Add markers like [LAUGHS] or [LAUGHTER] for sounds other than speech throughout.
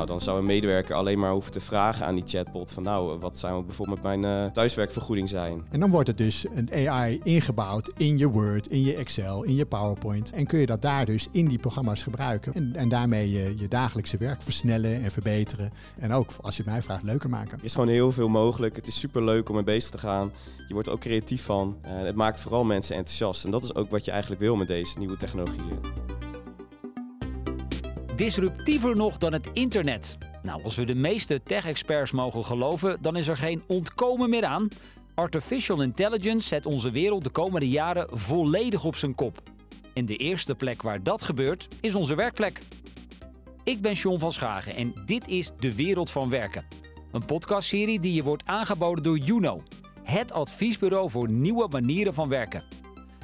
Nou, dan zou een medewerker alleen maar hoeven te vragen aan die chatbot van nou, wat zou bijvoorbeeld mijn uh, thuiswerkvergoeding zijn? En dan wordt het dus een AI ingebouwd in je Word, in je Excel, in je PowerPoint. En kun je dat daar dus in die programma's gebruiken. En, en daarmee je, je dagelijkse werk versnellen en verbeteren. En ook, als je mij vraagt, leuker maken. Er is gewoon heel veel mogelijk. Het is super leuk om mee bezig te gaan. Je wordt er ook creatief van. Uh, het maakt vooral mensen enthousiast. En dat is ook wat je eigenlijk wil met deze nieuwe technologieën. Disruptiever nog dan het internet. Nou, als we de meeste tech-experts mogen geloven, dan is er geen ontkomen meer aan. Artificial intelligence zet onze wereld de komende jaren volledig op zijn kop. En de eerste plek waar dat gebeurt, is onze werkplek. Ik ben John van Schagen en dit is De Wereld van Werken. Een podcastserie die je wordt aangeboden door Juno, het adviesbureau voor nieuwe manieren van werken.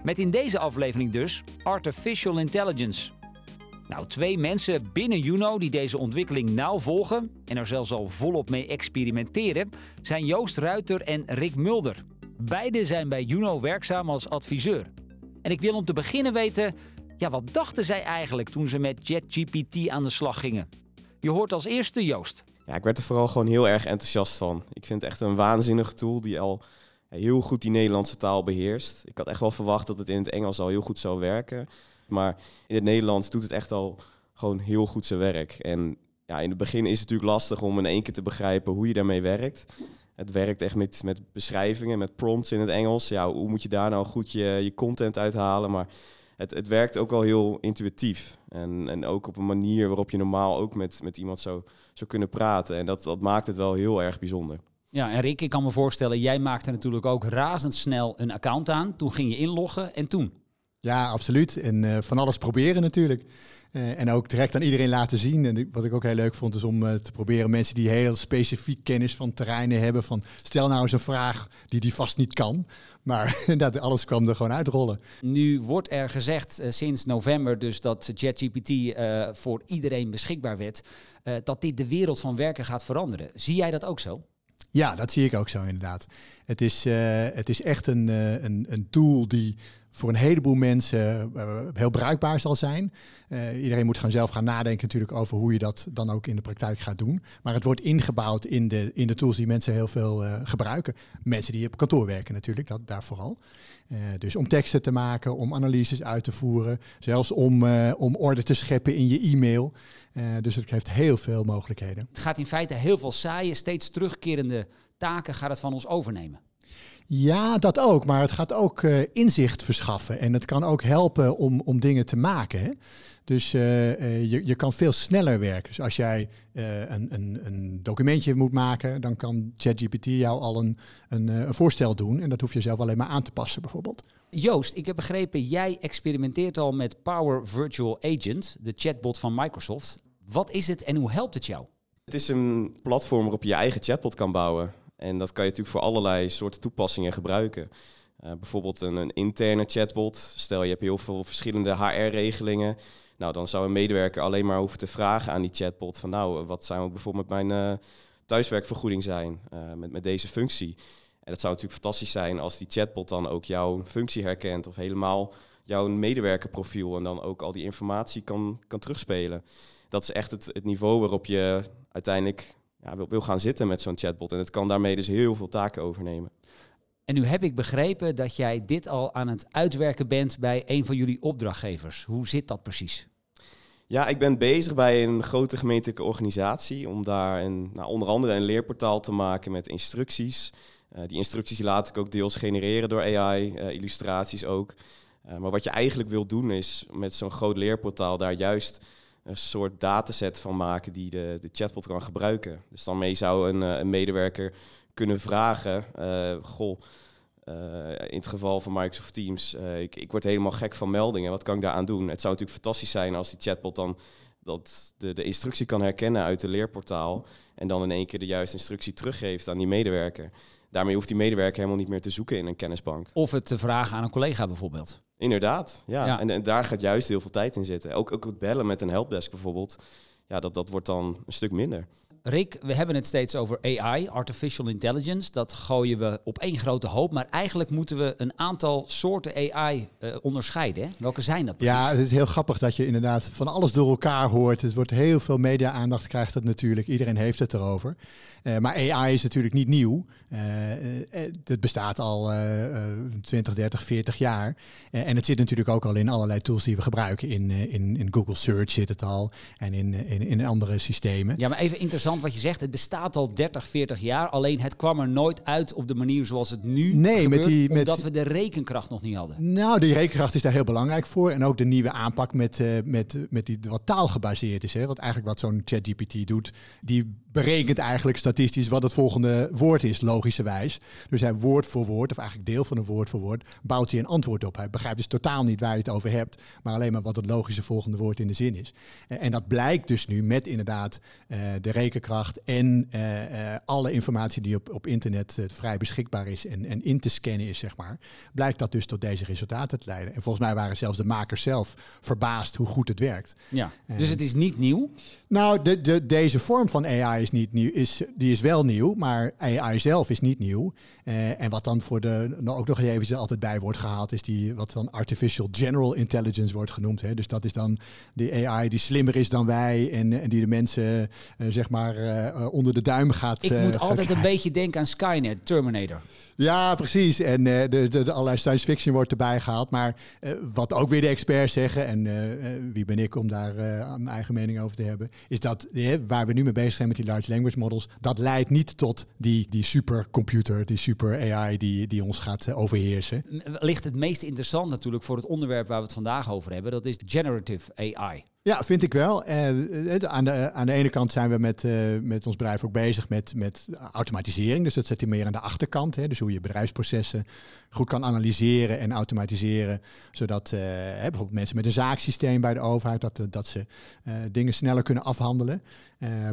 Met in deze aflevering dus Artificial Intelligence. Nou, twee mensen binnen Juno die deze ontwikkeling nauw volgen en er zelfs al volop mee experimenteren, zijn Joost Ruiter en Rick Mulder. Beide zijn bij Juno werkzaam als adviseur. En ik wil om te beginnen weten, ja, wat dachten zij eigenlijk toen ze met ChatGPT aan de slag gingen? Je hoort als eerste Joost. Ja, ik werd er vooral gewoon heel erg enthousiast van. Ik vind het echt een waanzinnige tool die al heel goed die Nederlandse taal beheerst. Ik had echt wel verwacht dat het in het Engels al heel goed zou werken. Maar in het Nederlands doet het echt al gewoon heel goed zijn werk. En ja, in het begin is het natuurlijk lastig om in één keer te begrijpen hoe je daarmee werkt. Het werkt echt met, met beschrijvingen, met prompts in het Engels. Ja, hoe moet je daar nou goed je, je content uithalen? Maar het, het werkt ook al heel intuïtief. En, en ook op een manier waarop je normaal ook met, met iemand zou, zou kunnen praten. En dat, dat maakt het wel heel erg bijzonder. Ja, en Rick, ik kan me voorstellen, jij maakte natuurlijk ook razendsnel een account aan. Toen ging je inloggen en toen? Ja, absoluut. En uh, van alles proberen natuurlijk. Uh, en ook direct aan iedereen laten zien. En wat ik ook heel leuk vond, is om uh, te proberen mensen die heel specifiek kennis van terreinen hebben. Van stel nou eens een vraag die die vast niet kan. Maar [LAUGHS] dat alles kwam er gewoon uitrollen. Nu wordt er gezegd sinds november dus dat ChatGPT voor iedereen beschikbaar werd. dat dit de wereld van werken gaat veranderen. Zie jij dat ook zo? Ja, dat zie ik ook zo inderdaad. Het is, het is echt een, een, een tool die voor een heleboel mensen uh, heel bruikbaar zal zijn. Uh, iedereen moet gewoon zelf gaan nadenken natuurlijk over hoe je dat dan ook in de praktijk gaat doen. Maar het wordt ingebouwd in de, in de tools die mensen heel veel uh, gebruiken. Mensen die op kantoor werken natuurlijk, dat, daar vooral. dus om teksten te maken, om analyses uit te voeren, zelfs om, om orde te scheppen in je e-mail. dus het heeft heel veel mogelijkheden. Het gaat in feite heel veel saaie, steeds terugkerende taken gaat het van ons overnemen. Ja, dat ook. Maar het gaat ook uh, inzicht verschaffen. En het kan ook helpen om, om dingen te maken. Hè? Dus uh, uh, je, je kan veel sneller werken. Dus als jij een, een, een documentje moet maken, dan kan ChatGPT jou al een, een, een, voorstel doen. En dat hoef je zelf alleen maar aan te passen, bijvoorbeeld. Joost, ik heb begrepen, jij experimenteert al met Power Virtual Agent, de chatbot van Microsoft. Wat is het en hoe helpt het jou? Het is een platform waarop je je eigen chatbot kan bouwen. En dat kan je natuurlijk voor allerlei soorten toepassingen gebruiken. Uh, bijvoorbeeld een, een, interne chatbot. Stel je hebt heel veel verschillende HR-regelingen. Nou, dan zou een medewerker alleen maar hoeven te vragen aan die chatbot van nou, wat zou bijvoorbeeld mijn uh, thuiswerkvergoeding zijn uh, met, met deze functie. En dat zou natuurlijk fantastisch zijn als die chatbot dan ook jouw functie herkent of helemaal jouw medewerkerprofiel en dan ook al die informatie kan, kan terugspelen. Dat is echt het, het niveau waarop je uiteindelijk ja, wil, wil gaan zitten met zo'n chatbot. En het kan daarmee dus heel veel taken overnemen. En nu heb ik begrepen dat jij dit al aan het uitwerken bent bij een van jullie opdrachtgevers. Hoe zit dat precies? Ja, ik ben bezig bij een grote gemeentelijke organisatie om daar een, nou, onder andere een leerportaal te maken met instructies. Uh, die instructies laat ik ook deels genereren door AI, uh, eh, illustraties ook. Uh, maar wat je eigenlijk wil doen is met zo'n groot leerportaal daar juist een soort dataset van maken die de, de chatbot kan gebruiken. Dus daarmee zou een, eh, een medewerker kunnen vragen, uh, goh, uh, in het geval van Microsoft Teams, ik, ik word helemaal gek van meldingen, wat kan ik daaraan doen? Het zou natuurlijk fantastisch zijn als die chatbot dan dat de, de instructie kan herkennen uit de leerportaal en dan in één keer de juiste instructie teruggeeft aan die medewerker. Daarmee hoeft die medewerker helemaal niet meer te zoeken in een kennisbank. Of het te vragen aan een collega bijvoorbeeld. Inderdaad, ja. En, en, daar gaat juist heel veel tijd in zitten. Ook, ook het bellen met een helpdesk bijvoorbeeld, ja, dat, dat wordt dan een stuk minder. Rick, we hebben het steeds over AI, artificial intelligence. Dat gooien we op één grote hoop. Maar eigenlijk moeten we een aantal soorten AI uh, onderscheiden. Hè? Welke zijn dat precies? Ja, het is heel grappig dat je inderdaad van alles door elkaar hoort. Het wordt heel veel media-aandacht krijgt het natuurlijk. Iedereen heeft het erover. Uh, maar AI is natuurlijk niet nieuw. Uh, het bestaat al 20, 30, 40 jaar. en het zit natuurlijk ook al in allerlei tools die we gebruiken. In, in, in Google Search zit het al. En in, in, in andere systemen. Ja, maar even interessant wat je zegt. Het bestaat al 30, 40 jaar. Alleen het kwam er nooit uit op de manier zoals het nu nee, gebeurt, met die, omdat we de rekenkracht nog niet hadden. Nou, die rekenkracht is daar heel belangrijk voor. En ook de nieuwe aanpak met, uh, met, met die wat taalgebaseerd is. Hè? Wat eigenlijk wat zo'n ChatGPT doet. Die berekent eigenlijk statistisch wat het volgende woord is, logischerwijs. Dus hij woord voor woord, of eigenlijk deel van een woord voor woord, bouwt hij een antwoord op. Hij begrijpt dus totaal niet waar je het over hebt, maar alleen maar wat het logische volgende woord in de zin is. En dat blijkt dus nu met inderdaad uh, de rekenkracht en uh, uh, alle informatie die op, op internet vrij beschikbaar is en, en in te scannen is, zeg maar, blijkt dat dus tot deze resultaten te leiden. En volgens mij waren zelfs de makers zelf verbaasd hoe goed het werkt. Ja, dus het is niet nieuw? Nou, de, de, deze vorm van AI is niet nieuw, is, die is wel nieuw, maar AI zelf is niet nieuw. En wat dan voor de, nou ook nog even altijd bij wordt gehaald, is die wat dan artificial general intelligence wordt genoemd. Hè. Dus dat is dan de AI die slimmer is dan wij en, en die de mensen uh, zeg maar uh, onder de duim gaat. Ik moet altijd een beetje denken aan Skynet, Terminator. Ja, precies. En de, de, de, allerlei science fiction wordt erbij gehaald. Maar wat ook weer de experts zeggen, en wie ben ik om daar mijn eigen mening over te hebben, is dat waar we nu mee bezig zijn met die large language models, dat leidt niet tot die, die supercomputer, die super AI die, die ons gaat overheersen. Ligt het meest interessant natuurlijk voor het onderwerp waar we het vandaag over hebben, dat is generative AI. Ja, vind ik wel. Uh, aan, de, aan de ene kant zijn we met, uh, met ons bedrijf ook bezig met, met automatisering. Dus dat zet je meer aan de achterkant. Hè. Dus hoe je bedrijfsprocessen goed kan analyseren en automatiseren. Zodat bijvoorbeeld mensen met een zaaksysteem bij de overheid, dat, dat ze dingen sneller kunnen afhandelen.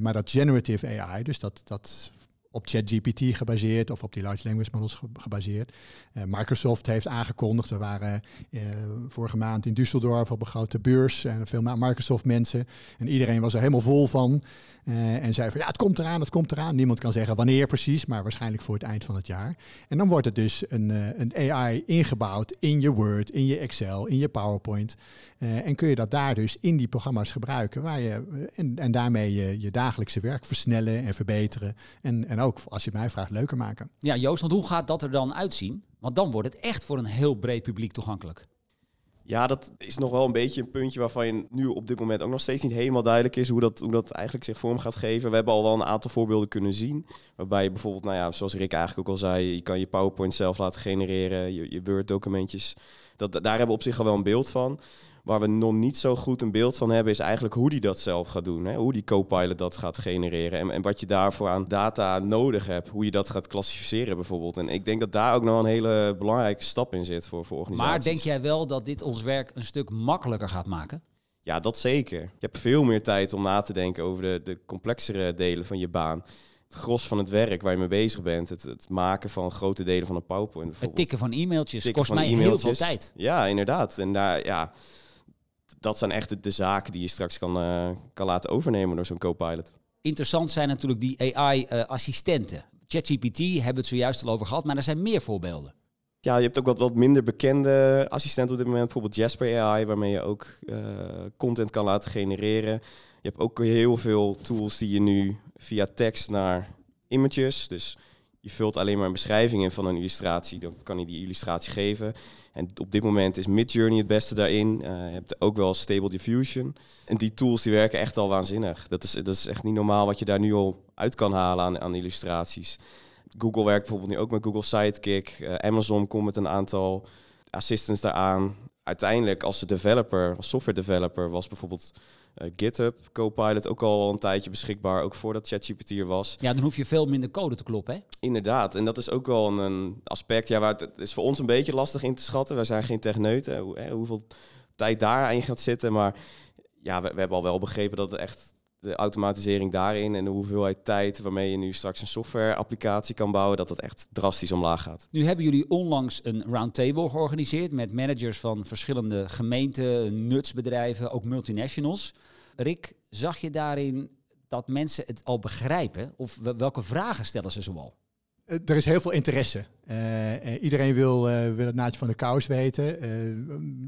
maar dat generative AI, dus dat, dat op ChatGPT gebaseerd of op die large language models gebaseerd. Uh, Microsoft heeft aangekondigd, we waren uh, vorige maand in Düsseldorf op een grote beurs en veel Microsoft mensen en iedereen was er helemaal vol van. Uh, en zei van ja, het komt eraan, het komt eraan. Niemand kan zeggen wanneer precies, maar waarschijnlijk voor het eind van het jaar. En dan wordt het dus een, een AI ingebouwd in je Word, in je Excel, in je PowerPoint. en kun je dat daar dus in die programma's gebruiken waar je, en, en daarmee je, je dagelijkse werk versnellen en verbeteren. En, en ook, als je mij vraagt, leuker maken. Ja, Joost, want hoe gaat dat er dan uitzien? Want dan wordt het echt voor een heel breed publiek toegankelijk. Ja, dat is nog wel een beetje een puntje waarvan je nu op dit moment ook nog steeds niet helemaal duidelijk is hoe dat, hoe dat eigenlijk zich vorm gaat geven. We hebben al wel een aantal voorbeelden kunnen zien. Waarbij je bijvoorbeeld, nou ja, zoals Rick eigenlijk ook al zei, je kan je PowerPoint zelf laten genereren, je, je Word-documentjes. Dat, daar hebben we op zich al wel een beeld van. Waar we nog niet zo goed een beeld van hebben, is eigenlijk hoe die dat zelf gaat doen. Hè? Hoe die co-pilot dat gaat genereren. En, en wat je daarvoor aan data nodig hebt. Hoe je dat gaat klassificeren bijvoorbeeld. En ik denk dat daar ook nog een hele belangrijke stap in zit voor, voor organisaties. Maar denk jij wel dat dit ons werk een stuk makkelijker gaat maken? Ja, dat zeker. Je hebt veel meer tijd om na te denken over de, de complexere delen van je baan het gros van het werk waar je mee bezig bent. Het, het maken van grote delen van een PowerPoint. Het tikken van e-mailtjes kost mij heel veel tijd. Ja, inderdaad. En daar, ja, dat zijn echt de, zaken die je straks kan, uh, kan laten overnemen door zo'n co-pilot. Interessant zijn natuurlijk die AI-assistenten. ChatGPT hebben we het zojuist al over gehad, maar er zijn meer voorbeelden. Ja, je hebt ook wat, wat minder bekende assistenten op dit moment. Bijvoorbeeld Jasper AI, waarmee je ook uh, content kan laten genereren. Je hebt ook heel veel tools die je nu via tekst naar images. Dus je vult alleen maar een beschrijving in van een illustratie. Dan kan hij die illustratie geven. En op dit moment is Midjourney het beste daarin. Uh, je hebt ook wel Stable Diffusion. En die tools die werken echt al waanzinnig. Dat is, dat is echt niet normaal wat je daar nu al uit kan halen aan, aan illustraties. Google werkt bijvoorbeeld nu ook met Google Sidekick. Uh, Amazon komt met een aantal assistants daaraan. Uiteindelijk als developer, als software developer, was bijvoorbeeld uh, GitHub Copilot ook al een tijdje beschikbaar, ook voordat ChatGPT er was. Ja, dan hoef je veel minder code te kloppen, hè? Inderdaad, en dat is ook wel een, aspect ja, waar het, is voor ons een beetje lastig in te schatten. Wij zijn geen techneuten, hoe, hè, hoeveel tijd daarin gaat zitten, maar ja, we, we, hebben al wel begrepen dat het echt de automatisering daarin en de hoeveelheid tijd waarmee je nu straks een software-applicatie kan bouwen, dat dat echt drastisch omlaag gaat. Nu hebben jullie onlangs een roundtable georganiseerd met managers van verschillende gemeenten, nutsbedrijven, ook multinationals. Rick, zag je daarin dat mensen het al begrijpen? Of welke vragen stellen ze zoal? Eh, er is heel veel interesse. Uh, iedereen wil, uh, wil het naadje van de kous weten.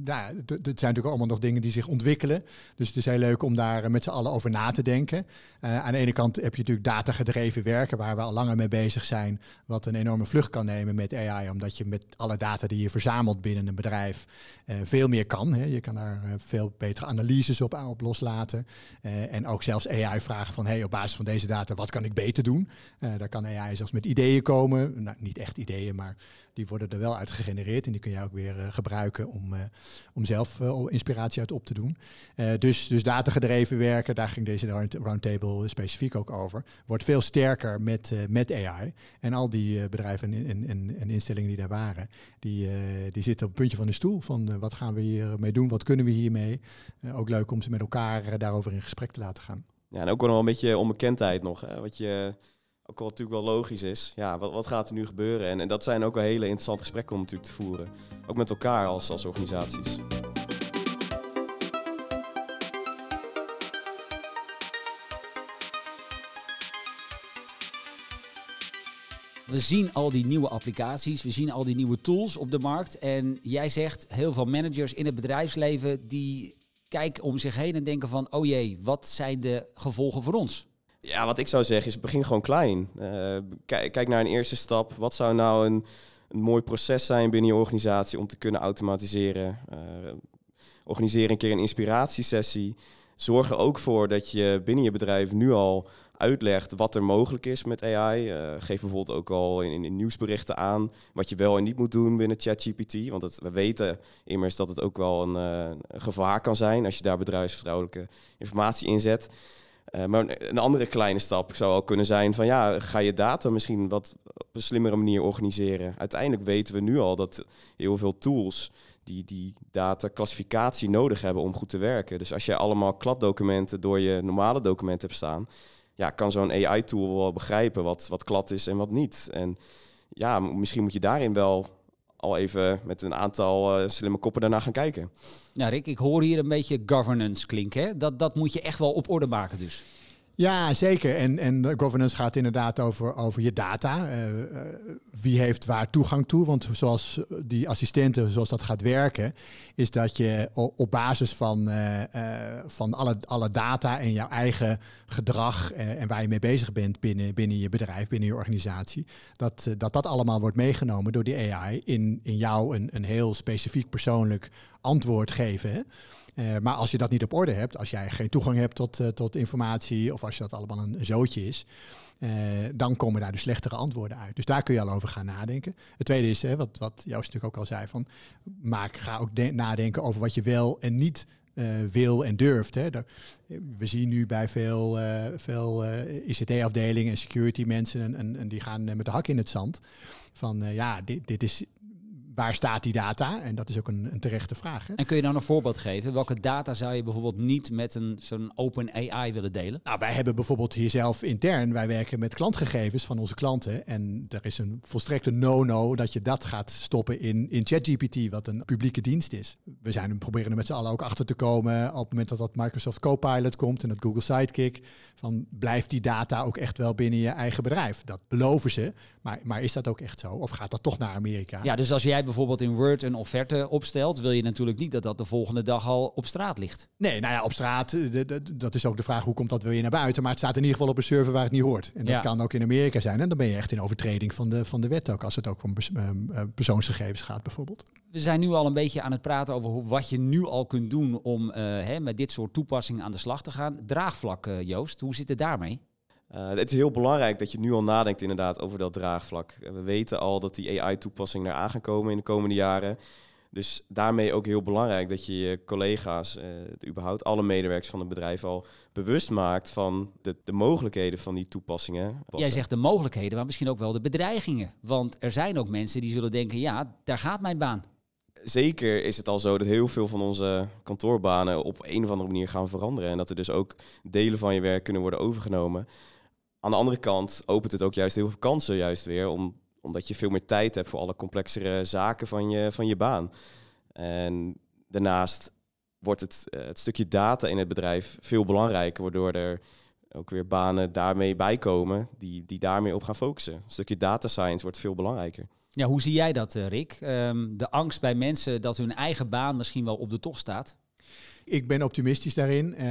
ja, het zijn natuurlijk allemaal nog dingen die zich ontwikkelen. Dus het is heel leuk om daar met z'n allen over na te denken. aan de ene kant heb je natuurlijk datagedreven werken, waar we al langer mee bezig zijn. Wat een enorme vlucht kan nemen met AI, omdat je met alle data die je verzamelt binnen een bedrijf veel meer kan. Hè. Je kan daar veel betere analyses op, op loslaten. en ook zelfs AI vragen van, hey, op basis van deze data, wat kan ik beter doen? daar kan AI zelfs met ideeën komen. Nou, niet echt ideeën, maar die worden er wel uit gegenereerd. En die kun je ook weer uh, gebruiken om, uh, om zelf uh, inspiratie uit op te doen. dus, dus datagedreven werken, daar ging deze roundtable specifiek ook over. Wordt veel sterker met, met AI. En al die bedrijven en, en, en, instellingen die daar waren, die, die zitten op het puntje van de stoel. Van wat gaan we hiermee doen? Wat kunnen we hiermee? ook leuk om ze met elkaar daarover in gesprek te laten gaan. Ja, en ook wel een beetje onbekendheid nog. Hè? Wat je ook wel natuurlijk wel logisch is. Ja, wat, wat gaat er nu gebeuren? En, en dat zijn ook wel hele interessante gesprekken om natuurlijk te voeren. Ook met elkaar als, als organisaties. We zien al die nieuwe applicaties, we zien al die nieuwe tools op de markt. En jij zegt, heel veel managers in het bedrijfsleven die kijken om zich heen en denken van, oh jee, wat zijn de gevolgen voor ons? Ja, wat ik zou zeggen is begin gewoon klein. Uh, kijk, kijk naar een eerste stap. Wat zou nou een, een mooi proces zijn binnen je organisatie om te kunnen automatiseren? Uh, organiseer een keer een inspiratiesessie. Zorg er ook voor dat je binnen je bedrijf nu al uitlegt wat er mogelijk is met AI. Eh, geef bijvoorbeeld ook al in, nieuwsberichten aan wat je wel en niet moet doen binnen ChatGPT. Want we weten immers dat het ook wel een, een gevaar kan zijn als je daar bedrijfsvertrouwelijke informatie in zet. Uh, maar een andere kleine stap zou al kunnen zijn van ja, ga je data misschien wat op een slimmere manier organiseren. Uiteindelijk weten we nu al dat heel veel tools die, die data klassificatie nodig hebben om goed te werken. Dus als je allemaal kladdocumenten door je normale documenten hebt staan, ja, kan zo'n AI-tool wel begrijpen wat, wat klad is en wat niet. En ja, misschien moet je daarin wel al even met een aantal uh, slimme koppen daarna gaan kijken. Ja, Rick, ik hoor hier een beetje governance klinken. Dat, dat moet je echt wel op orde maken dus. Ja, zeker. En, en governance gaat inderdaad over, over je data. Uh, wie heeft waar toegang toe? Want zoals die assistenten, zoals dat gaat werken, is dat je op basis van, uh, van alle, alle data en jouw eigen gedrag en waar je mee bezig bent binnen, binnen je bedrijf, binnen je organisatie, dat, dat dat allemaal wordt meegenomen door die AI in, in jou een, een heel specifiek persoonlijk antwoord geven. Hè? Uh, maar als je dat niet op orde hebt, als jij geen toegang hebt tot, uh, tot informatie of als je dat allemaal een zootje is, uh, dan komen daar de slechtere antwoorden uit. Dus daar kun je al over gaan nadenken. Het tweede is, hè, wat, wat Joost natuurlijk ook al zei, van maak, ga ook nadenken over wat je wel en niet wil en durft. Hè. Daar, we zien nu bij veel, veel ICT-afdelingen en security mensen en, en, en, die gaan met de hak in het zand. Van ja, dit, dit is waar staat die data? En dat is ook een, een terechte vraag. Hè? En kun je nou een voorbeeld geven? Welke data zou je bijvoorbeeld niet met een zo'n open AI willen delen? Nou, wij hebben bijvoorbeeld hier zelf intern, wij werken met klantgegevens van onze klanten. En er is een volstrekte no-no dat je dat gaat stoppen in, in ChatGPT, wat een publieke dienst is. We zijn proberen er met z'n allen ook achter te komen op het moment dat dat Microsoft Copilot komt en dat Google Sidekick. Van blijft die data ook echt wel binnen je eigen bedrijf? Dat beloven ze. Maar, maar is dat ook echt zo? Of gaat dat toch naar Amerika? Ja, dus als jij bijvoorbeeld in Word een offerte opstelt, wil je natuurlijk niet dat dat de volgende dag al op straat ligt. Nee, nou ja, op straat, eh, dat is ook de vraag hoe komt dat weer naar buiten. Maar het staat in ieder geval op een server waar het niet hoort. En dat kan ook in Amerika zijn. En dan ben je echt in overtreding van de, van de wet ook, als het ook om ehm, eh, persoonsgegevens gaat bijvoorbeeld. We zijn nu al een beetje aan het praten over wat je nu al kunt doen om uh, hè, met dit soort toepassingen aan de slag te gaan. Draagvlak, Joost, hoe zit het daarmee? Uh, het is heel belangrijk dat je nu al nadenkt inderdaad over dat draagvlak. we weten al dat die AI-toepassingen er aan gaan komen in de komende jaren. Dus daarmee ook heel belangrijk dat je je collega's, uh, überhaupt alle medewerkers van het bedrijf al bewust maakt van de, de mogelijkheden van die toepassingen. Jij zegt de mogelijkheden, maar misschien ook wel de bedreigingen. Want er zijn ook mensen die zullen denken, ja, daar gaat mijn baan. Zeker is het al zo dat heel veel van onze kantoorbanen op een of andere manier gaan veranderen. En dat er dus ook delen van je werk kunnen worden overgenomen. Aan de andere kant opent het ook juist heel veel kansen juist weer, om, omdat je veel meer tijd hebt voor alle complexere zaken van je, van je baan. En daarnaast wordt het, eh, het stukje data in het bedrijf veel belangrijker, waardoor er ook weer banen daarmee bijkomen die, die daarmee op gaan focussen. Een stukje data science wordt veel belangrijker. Ja, hoe zie jij dat, eh, Rick? Ehm, de angst bij mensen dat hun eigen baan misschien wel op de tocht staat? Ik ben optimistisch daarin. Uh,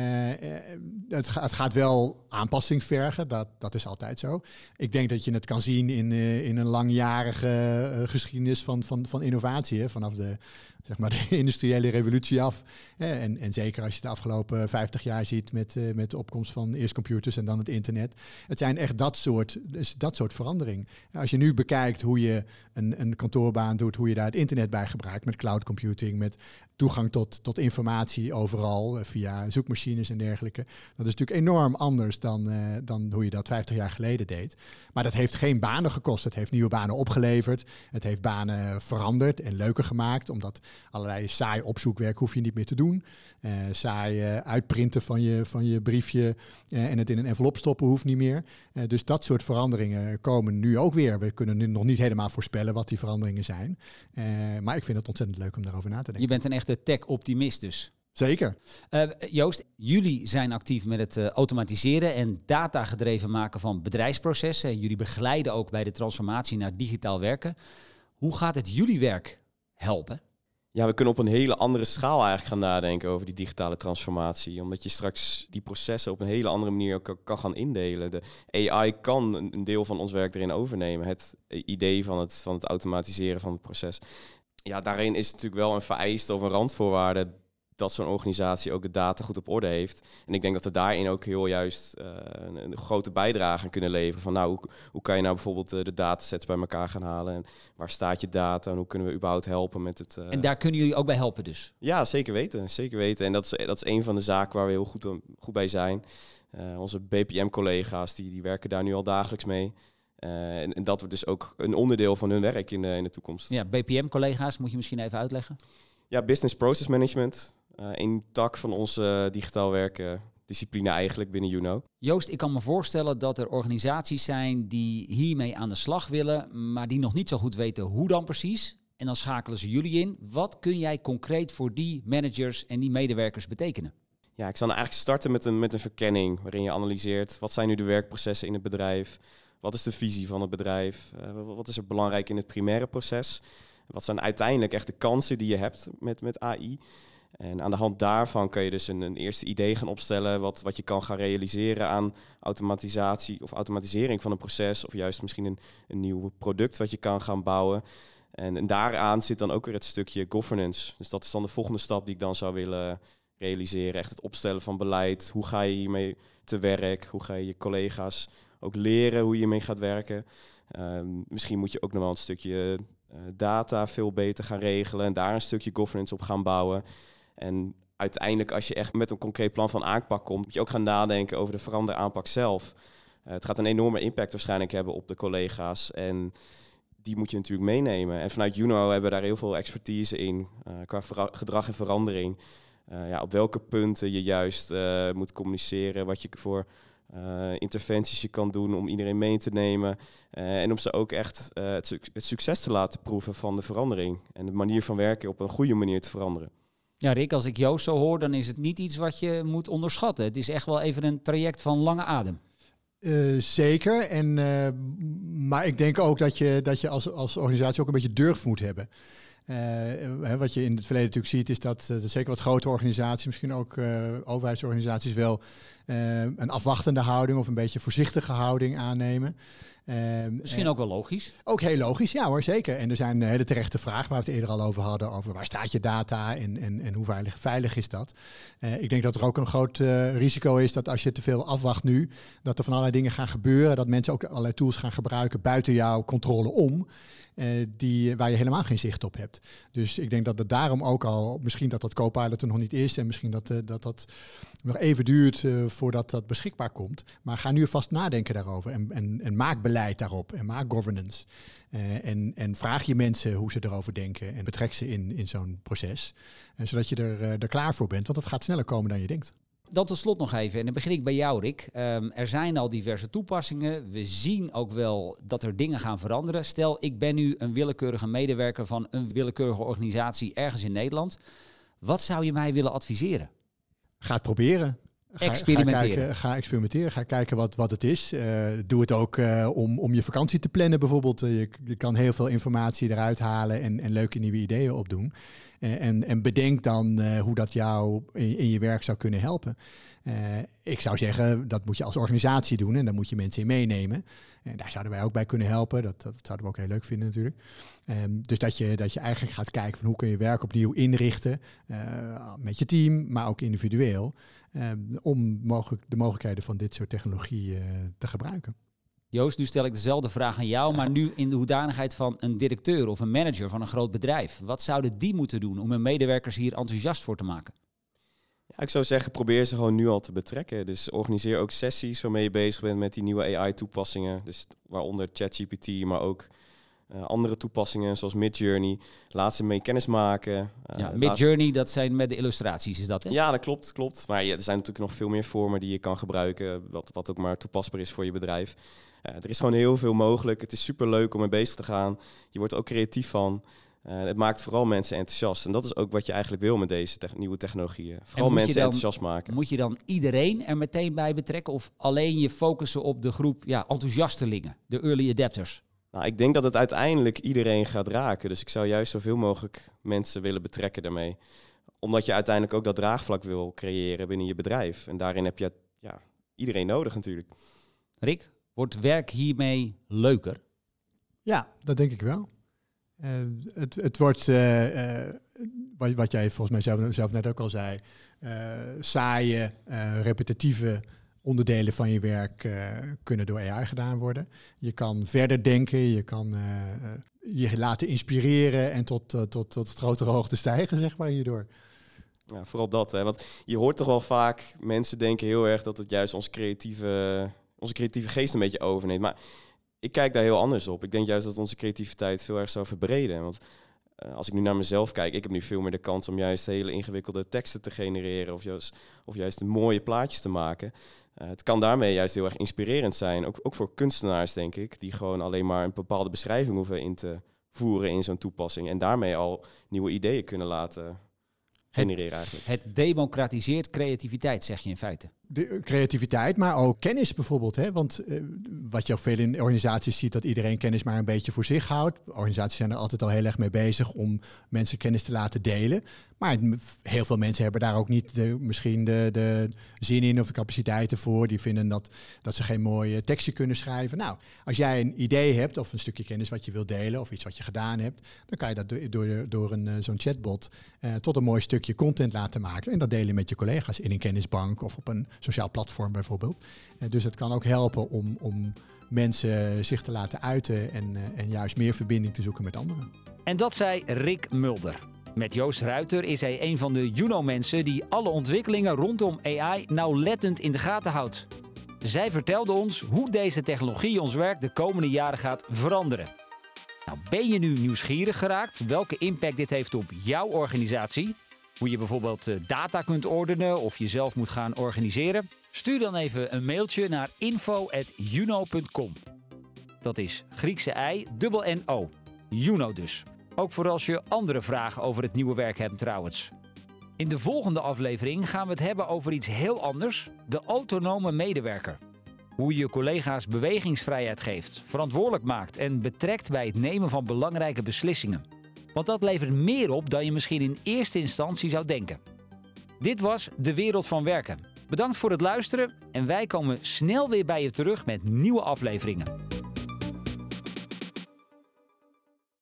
het, het, gaat wel aanpassing vergen, dat, dat is altijd zo. Ik denk dat je het kan zien in, uh, in een langjarige geschiedenis van, van, van innovatie. Vanaf de zeg maar, [LAUGHS] de industriële revolutie af. En, en zeker als je de afgelopen 50 jaar ziet met, met de opkomst van eerst computers en dan het internet. Het zijn echt dat soort, dus dat soort verandering. Als je nu bekijkt hoe je een, een kantoorbaan doet, hoe je daar het internet bij gebruikt met cloud computing, met toegang tot, tot informatie overal eh, via zoekmachines en dergelijke. Dat is natuurlijk enorm anders dan, uh, dan hoe je dat 50 jaar geleden deed. Maar dat heeft geen banen gekost. Het heeft nieuwe banen opgeleverd. Het heeft banen veranderd en leuker gemaakt, omdat allerlei saai opzoekwerk hoef je niet meer te doen. Uh, saai uitprinten van je, van je briefje en het in een envelop stoppen hoeft niet meer. dus dat soort veranderingen komen nu ook weer. We kunnen nu nog niet helemaal voorspellen wat die veranderingen zijn. maar ik vind het ontzettend leuk om daarover na te denken. Je bent een echte tech-optimist dus. Zeker. Uh, Joost, jullie zijn actief met het uh, automatiseren en datagedreven maken van bedrijfsprocessen. Jullie begeleiden ook bij de transformatie naar digitaal werken. Hoe gaat het jullie werk helpen? Ja, we kunnen op een hele andere schaal eigenlijk gaan nadenken over die digitale transformatie. Omdat je straks die processen op een hele andere manier kan, kan gaan indelen. De AI kan een deel van ons werk erin overnemen. Het idee van het, van het automatiseren van het proces. Ja, daarin is het natuurlijk wel een vereiste of een randvoorwaarde dat zo'n organisatie ook de data goed op orde heeft. En ik denk dat we daarin ook heel juist uh, een, een, grote bijdrage aan kunnen leveren. Van nou, hoe, hoe kan je nou bijvoorbeeld uh, de datasets bij elkaar gaan halen? En waar staat je data? En hoe kunnen we überhaupt helpen met het... Uh... En daar kunnen jullie ook bij helpen dus? Ja, zeker weten. Zeker weten. En dat is, dat is een van de zaken waar we heel goed, goed bij zijn. onze BPM-collega's, die, die werken daar nu al dagelijks mee. En, en, dat wordt dus ook een onderdeel van hun werk in de, in de toekomst. Ja, BPM-collega's, moet je misschien even uitleggen? Ja, Business Process Management. Een tak van onze digitaal werken discipline eigenlijk binnen Juno. Joost, ik kan me voorstellen dat er organisaties zijn die hiermee aan de slag willen, maar die nog niet zo goed weten hoe dan precies. En dan schakelen ze jullie in. Wat kun jij concreet voor die managers en die medewerkers betekenen? Ja, ik zal eigenlijk starten met een, met een verkenning waarin je analyseert wat zijn nu de werkprocessen in het bedrijf, wat is de visie van het bedrijf, uh, wat is er belangrijk in het primaire proces, wat zijn uiteindelijk echt de kansen die je hebt met, met AI. En aan de hand daarvan kun je dus een, een, eerste idee gaan opstellen wat, wat je kan gaan realiseren aan automatisatie of automatisering van een proces of juist misschien een, een nieuw product wat je kan gaan bouwen. En, daaraan zit dan ook weer het stukje governance. Dus dat is dan de volgende stap die ik dan zou willen realiseren. Echt het opstellen van beleid. Hoe ga je hiermee te werk? Hoe ga je je collega's ook leren hoe je mee gaat werken? Um, misschien moet je ook nog wel een stukje uh, data veel beter gaan regelen en daar een stukje governance op gaan bouwen. En uiteindelijk, als je echt met een concreet plan van aanpak komt, moet je ook gaan nadenken over de veranderaanpak zelf. Uh, het gaat een enorme impact waarschijnlijk hebben op de collega's. En die moet je natuurlijk meenemen. En vanuit Juno hebben we daar heel veel expertise in uh, qua gedrag en verandering. Uh, ja, op welke punten je juist moet communiceren, wat je voor interventies je kan doen om iedereen mee te nemen. en om ze ook echt het succes te laten proeven van de verandering. En de manier van werken op een goede manier te veranderen. Ja, Rick, als ik Joost zo hoor, dan is het niet iets wat je moet onderschatten. Het is echt wel even een traject van lange adem. Uh, zeker. En, uh, maar ik denk ook dat je, dat je als, als organisatie ook een beetje durf moet hebben. Uh, wat je in het verleden natuurlijk ziet, is dat uh, zeker wat grote organisaties, misschien ook uh, overheidsorganisaties, wel een afwachtende houding of een beetje voorzichtige houding aannemen. Misschien ook wel logisch. Ook heel logisch, ja hoor, zeker. En er zijn hele terechte vragen waar we het eerder al over hadden, over waar staat je data en, en, en hoe veilig, veilig is dat. ik denk dat er ook een groot risico is dat als je te veel afwacht nu, dat er van allerlei dingen gaan gebeuren, dat mensen ook allerlei tools gaan gebruiken buiten jouw controle om. Uh, die, waar je helemaal geen zicht op hebt. Dus ik denk dat het daarom ook al, misschien dat dat Copilot er nog niet is en misschien dat uh, dat, dat nog even duurt uh, voordat dat beschikbaar komt. Maar ga nu vast nadenken daarover en, en, en maak beleid daarop en maak governance. en, en vraag je mensen hoe ze erover denken en betrek ze in, in zo'n proces. zodat je er, er klaar voor bent, want het gaat sneller komen dan je denkt. Dan tot slot nog even, en dan begin ik bij jou, Rick. Um, er zijn al diverse toepassingen. We zien ook wel dat er dingen gaan veranderen. Stel, ik ben nu een willekeurige medewerker van een willekeurige organisatie ergens in Nederland. Wat zou je mij willen adviseren? Ga het proberen. experimenteren. Ga, kijken, ga experimenteren. Ga kijken wat, wat het is. Uh, doe het ook uh, om, om je vakantie te plannen bijvoorbeeld. Uh, je, je, kan heel veel informatie eruit halen en, en leuke nieuwe ideeën opdoen. En, en bedenk dan hoe dat jou in, je werk zou kunnen helpen. ik zou zeggen, dat moet je als organisatie doen en daar moet je mensen in meenemen. En daar zouden wij ook bij kunnen helpen. Dat, dat zouden we ook heel leuk vinden natuurlijk. Um, dus dat je, dat je eigenlijk gaat kijken van hoe kun je werk opnieuw inrichten met je team, maar ook individueel. Ehm, om mogelijk, de mogelijkheden van dit soort technologie eh, te gebruiken. Joost, nu stel ik dezelfde vraag aan jou, maar nu in de hoedanigheid van een directeur of een manager van een groot bedrijf. Wat zouden die moeten doen om hun medewerkers hier enthousiast voor te maken? Ja, ik zou zeggen, probeer ze gewoon nu al te betrekken. Dus organiseer ook sessies waarmee je bezig bent met die nieuwe AI-toepassingen. Dus waaronder ChatGPT, maar ook uh, andere toepassingen zoals Midjourney. Laat ze mee kennis maken. Uh, ja, Midjourney, dat zijn met de illustraties, is dat hè? Ja, dat klopt, klopt. Maar ja, er zijn natuurlijk nog veel meer vormen die je kan gebruiken, wat, wat ook maar toepasbaar is voor je bedrijf. Uh, er is gewoon heel veel mogelijk. Het is super leuk om mee bezig te gaan. Je wordt ook creatief van. het maakt vooral mensen enthousiast. En dat is ook wat je eigenlijk wil met deze te nieuwe technologieën. Vooral mensen enthousiast maken. Moet je dan iedereen er meteen bij betrekken? Of alleen je focussen op de groep ja, enthousiastelingen, de early adapters? Nou, ik denk dat het uiteindelijk iedereen gaat raken. Dus ik zou juist zoveel mogelijk mensen willen betrekken daarmee. Omdat je uiteindelijk ook dat draagvlak wil creëren binnen je bedrijf. En daarin heb je ja, iedereen nodig natuurlijk. Rick, wordt werk hiermee leuker? Ja, dat denk ik wel. Uh, het, het wordt, uh, uh, wat, wat jij volgens mij zelf, zelf net ook al zei, saaie, repetitieve onderdelen van je werk uh, kunnen door AI gedaan worden. Je kan verder denken, je kan uh, je laten inspireren en tot, uh, tot, tot grotere hoogte stijgen, zeg maar, hierdoor. Ja, vooral dat. Hè. Want je hoort toch wel vaak, mensen denken heel erg dat het juist ons creatieve, onze creatieve geest een beetje overneemt. Maar ik kijk daar heel anders op. Ik denk juist dat onze creativiteit veel erg zou verbreden. Want als ik nu naar mezelf kijk, ik heb nu veel meer de kans om juist hele ingewikkelde teksten te genereren of juist, of juist mooie plaatjes te maken. Uh, het kan daarmee juist heel erg inspirerend zijn, ook, ook voor kunstenaars denk ik, die gewoon alleen maar een bepaalde beschrijving hoeven in te voeren in zo'n toepassing en daarmee al nieuwe ideeën kunnen laten genereren eigenlijk. Het democratiseert creativiteit, zeg je in feite de eh, creativiteit, maar ook kennis bijvoorbeeld. Hè? Want uh, wat je ook veel in organisaties ziet, dat iedereen kennis maar een beetje voor zich houdt. Organisaties zijn er altijd al heel erg mee bezig om mensen kennis te laten delen. Maar heel veel mensen hebben daar ook niet misschien de, de zin in of de capaciteiten voor. Die vinden dat, dat ze geen mooie tekstje kunnen schrijven. Nou, als jij een idee hebt of een stukje kennis wat je wilt delen of iets wat je gedaan hebt, dan kan je dat door, door, door een, eh, zo'n chatbot tot een mooi stukje content laten maken. En dat delen met je collega's in een kennisbank of op een sociaal platform bijvoorbeeld. Uh, dus het kan ook helpen om, om mensen zich te laten uiten en, uh, en juist meer verbinding te zoeken met anderen. En dat zei Rick Mulder. Met Joost Ruiter is hij een van de Juno-mensen die alle ontwikkelingen rondom AI nauwlettend in de gaten houdt. Zij vertelde ons hoe deze technologie ons werk de komende jaren gaat veranderen. Nou, ben je nu nieuwsgierig geraakt welke impact dit heeft op jouw organisatie? Hoe je bijvoorbeeld eh, data kunt ordenen of jezelf moet gaan organiseren? Stuur dan even een mailtje naar info.juno.com. Dat is Griekse I, dubbel N-O. Juno dus. Ook voor als je andere vragen over het nieuwe werk hebt trouwens. In de volgende aflevering gaan we het hebben over iets heel anders: de autonome medewerker. Hoe je collega's bewegingsvrijheid geeft, verantwoordelijk maakt en betrekt bij het nemen van belangrijke beslissingen. Want dat levert meer op dan je misschien in eerste instantie zou denken. Dit was De Wereld van Werken. Bedankt voor het luisteren en wij komen snel weer bij je terug met nieuwe afleveringen.